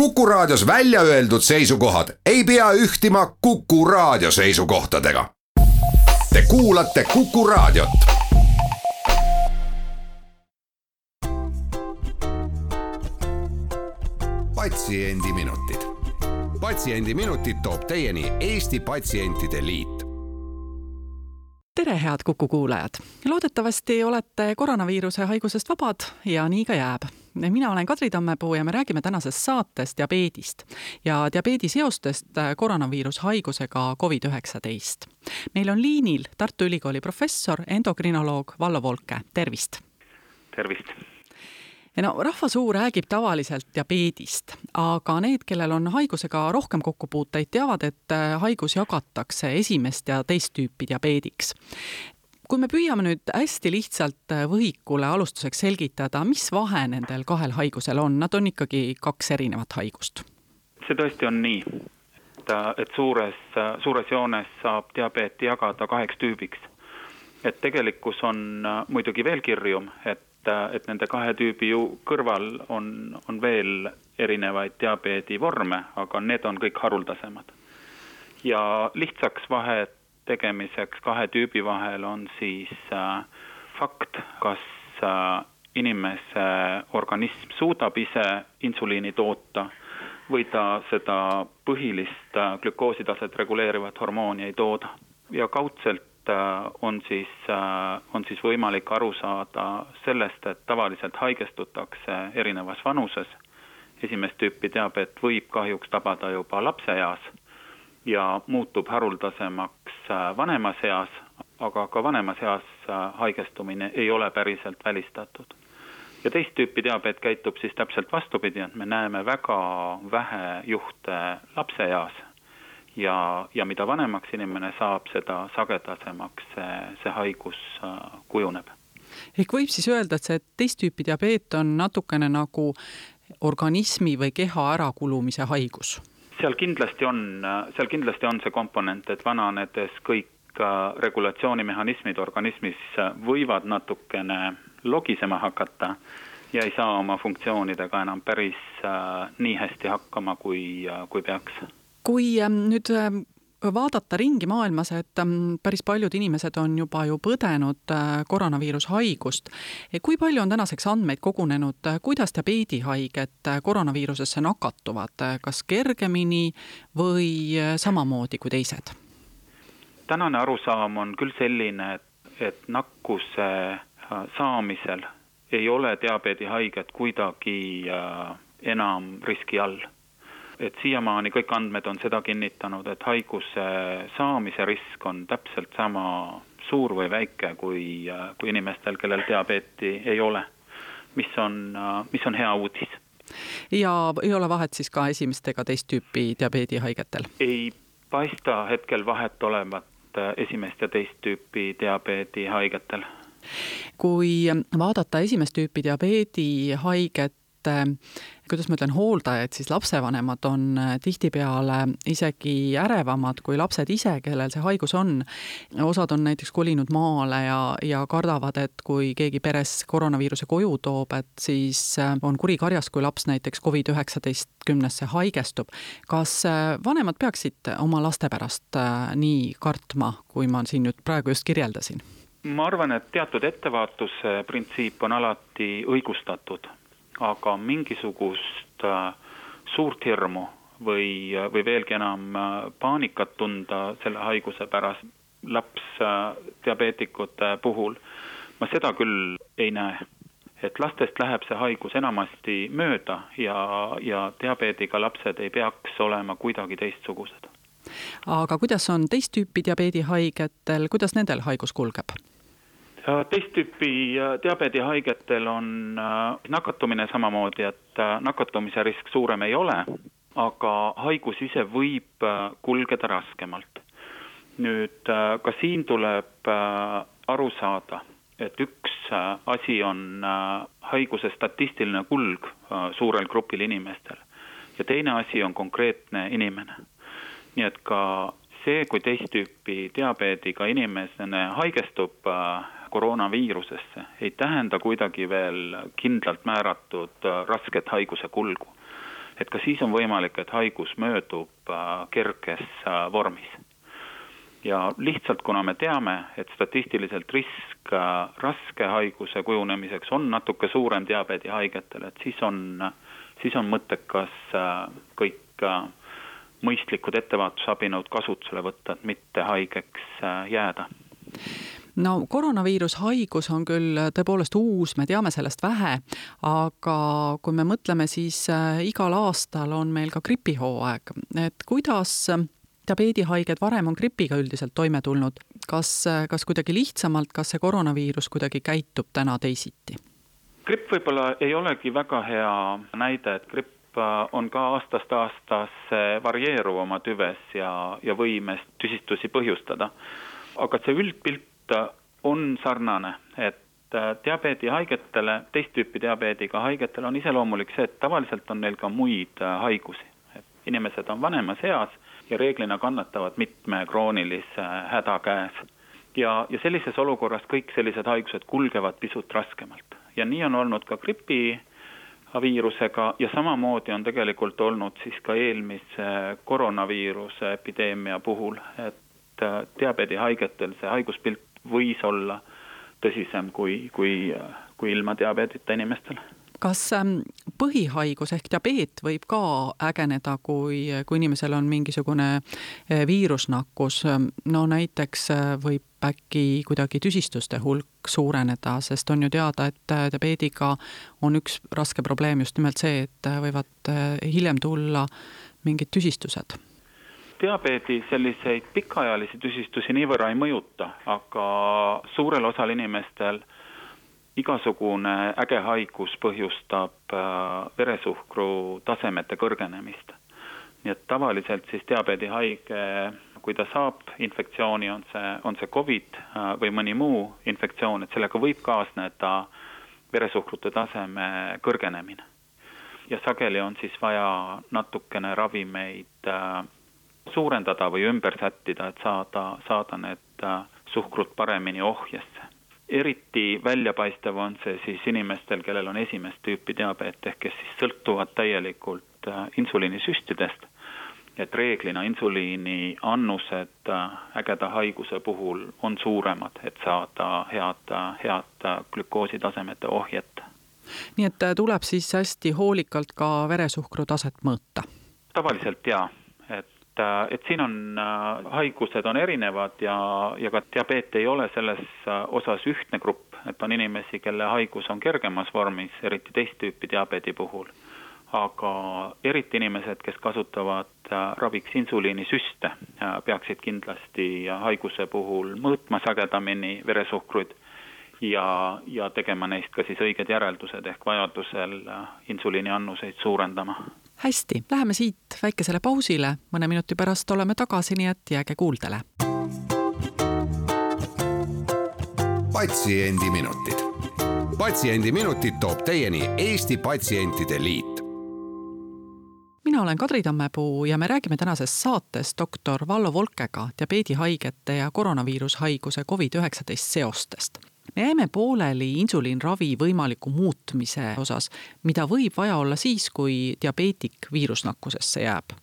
Kuku Raadios välja öeldud seisukohad ei pea ühtima Kuku Raadio seisukohtadega. Te kuulate Kuku Raadiot. patsiendiminutid, Patsiendiminutid toob teieni Eesti Patsientide Liit tere, head Kuku kuulajad! loodetavasti olete koroonaviiruse haigusest vabad ja nii ka jääb. Mina olen Kadri Tammepuu ja me räägime tänases saates diabeedist ja diabeedi seostest koroonaviirushaigusega Covid-19. meil on liinil Tartu Ülikooli professor, endokrinoloog Vallo Volke, tervist! tervist! no rahvasuu räägib tavaliselt diabeedist, aga need, kellel on haigusega rohkem kokkupuuteid, teavad, et äh, haigus jagatakse esimest ja teist tüüpi diabeediks. Kui me püüame nüüd hästi lihtsalt äh, võhikule alustuseks selgitada, mis vahe nendel kahel haigusel on, nad on ikkagi kaks erinevat haigust. see tõesti on nii, et, äh, et suures, suures joones saab diabeeti jagada kaheks tüübiks. et tegelikkus on muidugi veel kirjum, et et, nende kahe tüübi ju kõrval on, on veel erinevaid diabeedi vorme, aga need on kõik haruldasemad. ja lihtsaks vahe tegemiseks kahe tüübi vahel on siis äh, fakt, kas äh, inimese organism suudab ise insuliini toota või ta seda põhilist äh, glükoositaset reguleerivat hormooni ei tooda. ja kaudselt on siis, on siis võimalik aru saada sellest, et tavaliselt haigestutakse erinevas vanuses. esimest tüüpi diabeet võib kahjuks tabada juba lapseeas ja muutub haruldasemaks äh, vanemas eas, aga ka vanemas eas haigestumine ei ole päriselt välistatud. ja teist tüüpi diabeet käitub siis täpselt vastupidi, et me näeme väga vähe juhte lapseeas ja, ja mida vanemaks inimene saab, seda sagedasemaks see, see haigus äh, kujuneb. ehk võib siis öelda, et see teist tüüpi diabeet on natukene nagu organismi või keha ärakulumise haigus? Seal kindlasti on, seal kindlasti on see komponent, et vananedes kõik äh, regulatsioonimehhanismid organismis äh, võivad natukene logisema hakata ja ei saa oma funktsioonidega enam päris äh, nii hästi hakkama, kui kui peaks. Kui ähm, nüüd ähm, vaadata ringi maailmas, et ähm, päris paljud inimesed on juba ju põdenud äh, koroonaviirushaigust. kui palju on tänaseks andmeid kogunenud, äh, kuidas diabeedihaiged äh, koroonaviirusesse nakatuvad, kas kergemini või samamoodi kui teised? tänane arusaam on küll selline, et, et nakkuse saamisel ei ole diabeedihaiged kuidagi enam riski all et siiamaani kõik andmed on seda kinnitanud, et haiguse saamise risk on täpselt sama suur või väike kui, kui inimestel, kellel diabeeti ei ole. mis on, mis on hea uudis. ja ei ole vahet siis ka esimest ega teist tüüpi diabeedihaigetel? ei paista hetkel vahet olevat esimest ja teist tüüpi diabeedihaigetel kui vaadata esimest tüüpi diabeedihaiget, kuidas ma ütlen, hooldajad, siis lapsevanemad on äh, tihtipeale isegi ärevamad kui lapsed ise, kellel see haigus on. osad on näiteks kolinud maale ja, ja kardavad, et kui keegi peres koroonaviiruse koju toob, et siis äh, on kuri karjas, kui laps näiteks Covid-19-sse haigestub. kas äh, vanemad peaksid oma laste pärast nii kartma, kui ma siin nüüd praegu just kirjeldasin? ma arvan, et teatud ettevaatuse printsiip on alati õigustatud aga mingisugust äh, suurt hirmu või, või veelgi enam äh, paanikat tunda selle haiguse pärast lapsdiabeetikute puhul, ma seda küll ei näe. et lastest läheb see haigus enamasti mööda ja, ja diabeediga lapsed ei peaks olema kuidagi teistsugused. aga kuidas on teist tüüpi diabeedihaigetel, kuidas nendel haigus kulgeb? Teist tüüpi äh, diabeedihaigetel on äh, nakatumine samamoodi, et äh, nakatumise risk suurem ei ole, aga haigus ise võib kulgeda raskemalt. nüüd ka siin tuleb aru saada, et üks asi on haiguse statistiline kulg suurel grupil inimestel ja teine asi on konkreetne inimene. nii et ka see, kui teist tüüpi diabeediga inimene haigestub koroonaviirusesse ei tähenda kuidagi veel kindlalt määratud äh, rasket haiguse kulgu. et ka siis on võimalik, et haigus möödub kerges vormis. ja lihtsalt, kuna me teame, et statistiliselt risk raske haiguse kujunemiseks on natuke suurem diabeedihaigetel, et siis on, siis on mõttekas kõik mõistlikud ettevaatusabinõud kasutusele võtta, et mitte haigeks jääda no koroonaviirushaigus on küll tõepoolest uus, me teame sellest vähe, aga kui me mõtleme, siis äh, igal aastal on meil ka gripihooaeg, et kuidas diabeedihaiged varem on gripiga üldiselt toime tulnud, kas, äh, kas kuidagi lihtsamalt, kas see koroonaviirus kuidagi käitub täna teisiti? gripp võib-olla ei olegi väga hea näide, et gripp äh, on ka aastast aastasse varieeruv oma tüves ja, ja võimes tüsistusi põhjustada. aga see üldpilt on sarnane, et äh, diabeedihaigetele, teist tüüpi diabeediga haigetele on iseloomulik see, et tavaliselt on neil ka muid äh, haigusi. et inimesed on vanemas eas ja reeglina kannatavad mitme kroonilise äh, häda käes. ja, ja sellises olukorras kõik sellised haigused kulgevad pisut raskemalt ja nii on olnud ka gripi viirusega ja samamoodi on tegelikult olnud siis ka eelmise koroonaviiruse epideemia puhul, et diabeedihaigetel see haiguspilt võis olla tõsisem kui, kui, kui ilma diabeedita inimestel. Kas ähm, põhihaigus ehk diabeet võib ka ägeneda, kui, kui inimesel on mingisugune äh, viirusnakkus, no näiteks äh, võib äkki kuidagi tüsistuste hulk suureneda, sest on ju teada, et äh, diabeediga on üks raske probleem just nimelt see, et võivad hiljem tulla mingid tüsistused diabeedi selliseid pikaajalisi tüsistusi niivõrra ei mõjuta, aga suurel osal inimestel igasugune äge haigus põhjustab äh, veresuhkru tasemete kõrgenemist. nii et tavaliselt siis diabeedihaige, kui ta saab infektsiooni, on see, on see Covid äh, või mõni muu infektsioon, et sellega võib kaasneda veresuhkrute taseme kõrgenemine. ja sageli on siis vaja natukene ravimeid äh, suurendada või ümber sättida, et saada, saada need äh, suhkrut paremini ohjesse. eriti väljapaistev on see siis inimestel, kellel on esimest tüüpi diabeet, ehk kes siis sõltuvad täielikult äh, insuliinisüstidest, et reeglina insuliini annused äh, ägeda haiguse puhul on suuremad, et saada head, head glükoositasemete ohjet. nii et tuleb siis hästi hoolikalt ka veresuhkru taset mõõta? tavaliselt jaa et, äh, et siin on, äh, haigused on erinevad ja, ja ka diabeet ei ole selles äh, osas ühtne grupp, et on inimesi, kelle haigus on kergemas vormis, eriti teist tüüpi diabeedi puhul. aga eriti inimesed, kes kasutavad raviks insuliinisüste, peaksid kindlasti haiguse puhul mõõtma sagedamini veresuhkruid ja, ja tegema neist ka siis õiged järeldused ehk vajadusel insuliiniannuseid suurendama hästi, läheme siit väikesele pausile, mõne minuti pärast oleme tagasi, nii et jääge kuuldele. patsiendiminutid. patsiendiminutid toob teieni Eesti Patsientide Liit mina olen Kadri Tammepuu ja me räägime tänases saates doktor Vallo Volkega diabeedihaigete ja koroonaviirushaiguse Covid-19 seostest me jäime pooleli insuliinravi võimaliku muutmise osas, mida võib vaja olla siis, kui diabeetik viirusnakkusesse jääb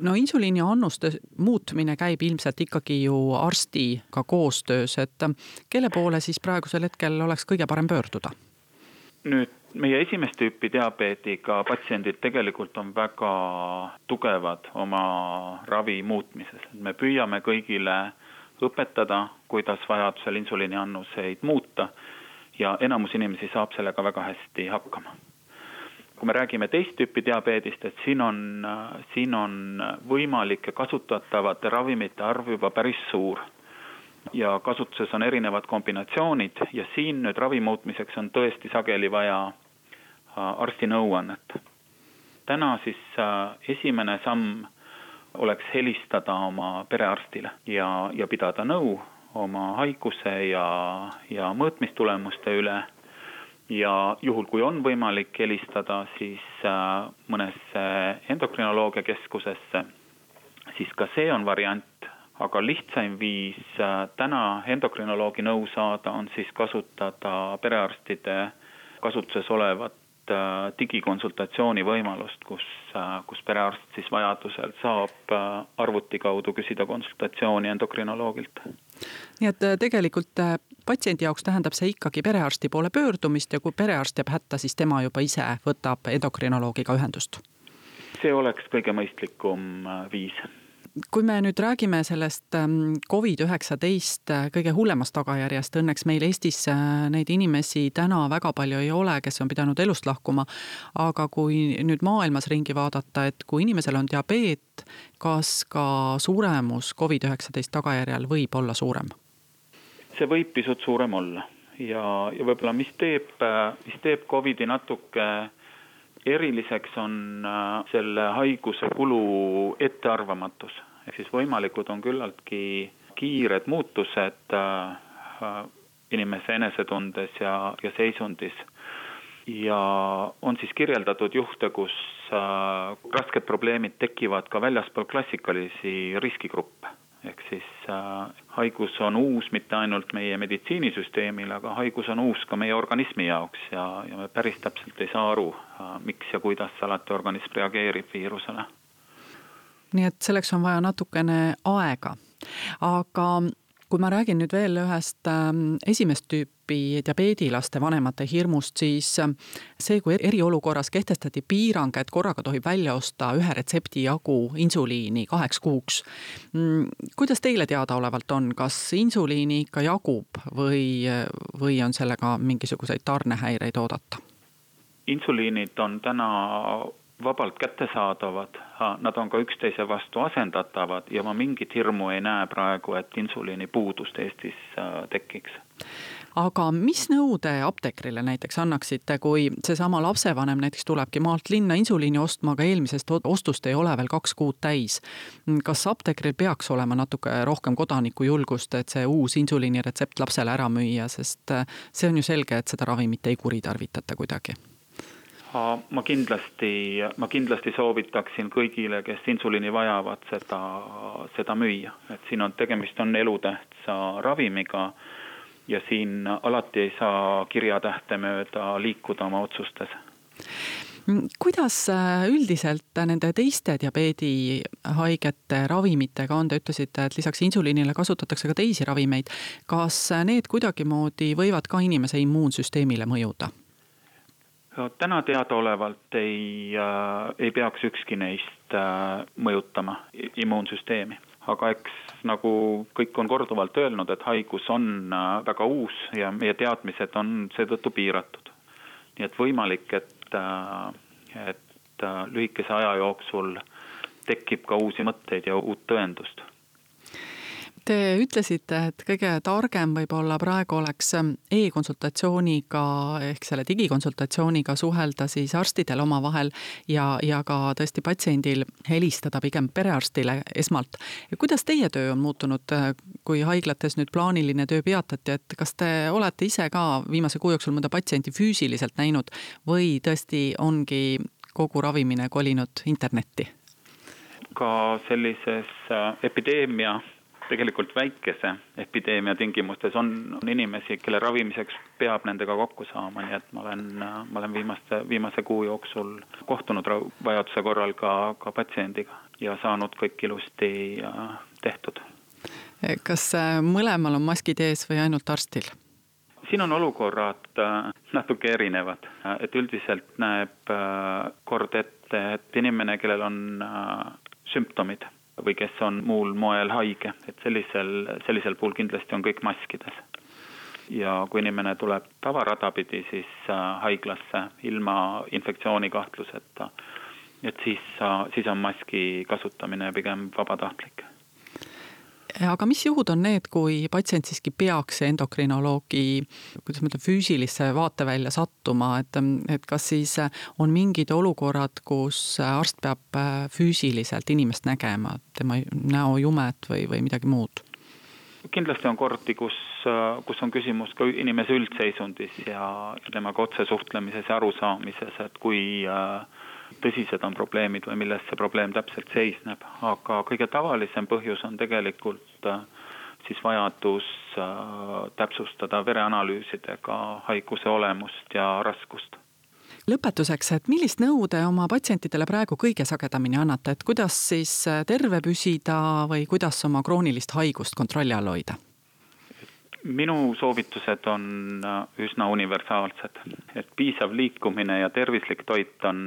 no insuliini annuste muutmine käib ilmselt ikkagi ju arstiga koostöös, et kelle poole siis praegusel hetkel oleks kõige parem pöörduda? nüüd meie esimest tüüpi diabeediga patsiendid tegelikult on väga tugevad oma ravi muutmises, me püüame kõigile õpetada, kuidas vajadusel insuliiniannuseid muuta ja enamus inimesi saab sellega väga hästi hakkama. kui me räägime teist tüüpi diabeedist, et siin on, siin on võimalike kasutatavate ravimite arv juba päris suur. ja kasutuses on erinevad kombinatsioonid ja siin nüüd ravi muutmiseks on tõesti sageli vaja äh, arsti nõuannet. täna siis äh, esimene samm oleks helistada oma perearstile ja, ja pidada nõu oma haiguse ja, ja mõõtmistulemuste üle. ja juhul, kui on võimalik helistada, siis äh, mõnesse endokrinoloogia keskusesse, siis ka see on variant, aga lihtsaim viis äh, täna endokrinoloogi nõu saada on siis kasutada perearstide kasutuses olevat digikonsultatsiooni võimalust, kus, kus perearst siis vajadusel saab arvuti kaudu küsida konsultatsiooni endokrinoloogilt. nii et tegelikult patsiendi jaoks tähendab see ikkagi perearsti poole pöördumist ja kui perearst jääb hätta, siis tema juba ise võtab endokrinoloogiga ühendust? see oleks kõige mõistlikum viis kui me nüüd räägime sellest ähm, Covid-19 äh, kõige hullemast tagajärjest, õnneks meil Eestis äh, neid inimesi täna väga palju ei ole, kes on pidanud elust lahkuma. aga kui nüüd maailmas ringi vaadata, et kui inimesel on diabeet, kas ka suremus Covid-19 tagajärjel võib olla suurem? see võib pisut suurem olla ja, ja võib-olla, mis teeb, äh, mis teeb Covidi natuke eriliseks on äh, selle haiguse kulu ettearvamatus, ehk siis võimalikud on küllaltki kiired muutused äh, inimese enesetundes ja, ja seisundis. ja on siis kirjeldatud juhte, kus äh, rasked probleemid tekivad ka väljaspool klassikalisi riskigruppe ehk siis äh, haigus on uus mitte ainult meie meditsiinisüsteemile, aga haigus on uus ka meie organismi jaoks ja, ja me päris täpselt ei saa aru äh,, miks ja kuidas alati organism reageerib viirusele. nii et selleks on vaja natukene aega, aga kui ma räägin nüüd veel ühest ähm, esimest tüüpi diabeedilaste vanemate hirmust, siis ähm, see, kui eriolukorras kehtestati piirang, et korraga tohib välja osta ühe retsepti jagu insuliini kaheks kuuks. Mm, kuidas teile teadaolevalt on, kas insuliini ikka jagub või, või on sellega mingisuguseid tarnehäireid oodata? insuliinid on täna vabalt kättesaadavad, nad on ka üksteise vastu asendatavad ja ma mingit hirmu ei näe praegu, et insuliinipuudust Eestis äh, tekiks aga mis nõu te apteekrile näiteks annaksite, kui seesama lapsevanem näiteks tulebki maalt linna insuliini ostma, aga eelmisest ostust ei ole veel kaks kuud täis. kas apteekril peaks olema natuke rohkem kodanikujulgust, et see uus insuliiniretsept lapsele ära müüa, sest äh, see on ju selge, et seda ravimit ei kuritarvitata kuidagi? Ma kindlasti, ma kindlasti soovitaksin kõigile, kes insuliini vajavad, seda, seda müüa, et siin on tegemist on elutähtsa ravimiga ja siin alati ei saa kirjatähte mööda liikuda oma otsustes kuidas äh, üldiselt nende teiste diabeedihaigete ravimitega on, te ütlesite, et lisaks insuliinile kasutatakse ka teisi ravimeid. kas need kuidagimoodi võivad ka inimese immuunsüsteemile mõjuda? täna teadaolevalt ei äh,, ei peaks ükski neist äh, mõjutama immuunsüsteemi. aga eks nagu kõik on korduvalt öelnud, et haigus on äh, väga uus ja meie teadmised on seetõttu piiratud. nii et võimalik, et äh,, et äh, lühikese aja jooksul tekib ka uusi mõtteid ja uut tõendust Te ütlesite, et kõige targem võib-olla praegu oleks ähm, e-konsultatsiooniga ehk selle digikonsultatsiooniga suhelda siis arstidel omavahel ja, ja ka tõesti patsiendil helistada pigem perearstile esmalt. kuidas teie töö on muutunud, äh, kui haiglates nüüd plaaniline töö peatati, et kas te olete ise ka viimase kuu jooksul mõnda patsienti füüsiliselt näinud või tõesti ongi kogu ravimine kolinud internetti? ka sellises äh, epideemia tegelikult väikese epideemia tingimustes on, on inimesi, kelle ravimiseks peab nendega kokku saama, nii et ma olen, ma olen viimaste, viimase kuu jooksul kohtunud vajaduse korral ka, ka patsiendiga ja saanud kõik ilusti äh, tehtud. kas äh, mõlemal on maskid ees või ainult arstil? siin on olukorrad äh, natuke erinevad, et üldiselt näeb kord ette, et inimene, kellel on sümptomid või kes on muul moel haige, et sellisel, sellisel puhul kindlasti on kõik maskides. ja kui inimene tuleb tavarada pidi siis äh, haiglasse ilma infektsioonikahtluseta, et siis, äh, siis on maski kasutamine pigem vabatahtlik aga mis juhud on need, kui patsient siiski peaks endokrinoloogi, kuidas ma ütlen, füüsilisse vaatevälja sattuma, et, et kas siis on mingid olukorrad, kus arst peab füüsiliselt inimest nägema, tema näojumet või, või midagi muud? kindlasti on kordi, kus, kus on küsimus ka inimese üldseisundis ja temaga otse suhtlemises ja arusaamises, et kui äh, tõsised on probleemid või milles see probleem täpselt seisneb, aga kõige tavalisem põhjus on tegelikult äh, siis vajadus äh, täpsustada vereanalüüsidega haiguse olemust ja raskust. Lõpetuseks, et millist nõu te oma patsientidele praegu kõige sagedamini annate, et kuidas siis terve püsida või kuidas oma kroonilist haigust kontrolli all hoida? Minu soovitused on üsna universaalsed, et piisav liikumine ja tervislik toit on,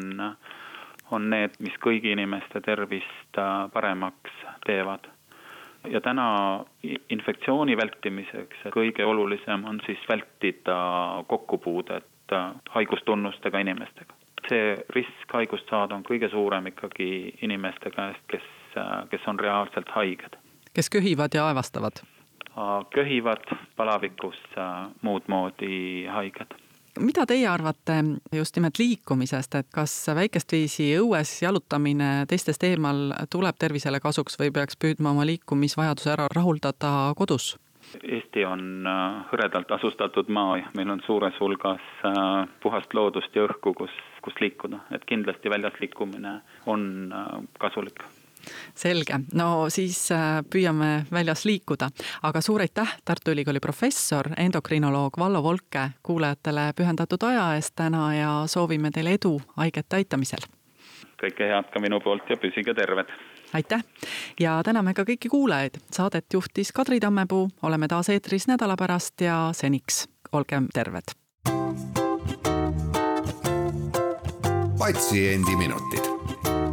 on need, mis kõigi inimeste tervist paremaks teevad ja täna infektsiooni vältimiseks kõige olulisem on siis vältida kokkupuudet haigustunnustega inimestega. see risk haigust saada on kõige suurem ikkagi inimeste käest, kes, kes on reaalselt haiged. kes köhivad ja aevastavad? Köhivad, palavikus, muud moodi haiged. Mida teie arvate just nimelt liikumisest, et kas väikest viisi õues jalutamine teistest eemal tuleb tervisele kasuks või peaks püüdma oma liikumisvajaduse ära rahuldada kodus? Eesti on äh, hõredalt asustatud maa ja meil on suures hulgas äh, puhast loodust ja õhku, kus, kus liikuda, et kindlasti väljas liikumine on äh, kasulik selge, no siis äh, püüame väljas liikuda, aga suur aitäh, Tartu Ülikooli professor, endokrinoloog Vallo Volke kuulajatele pühendatud aja eest täna ja soovime teile edu haigete aitamisel. kõike head ka minu poolt ja püsige terved. aitäh ja täname ka kõiki kuulajaid, saadet juhtis Kadri Tammepuu, oleme taas eetris nädala pärast ja seniks olgem terved. patsiendiminutid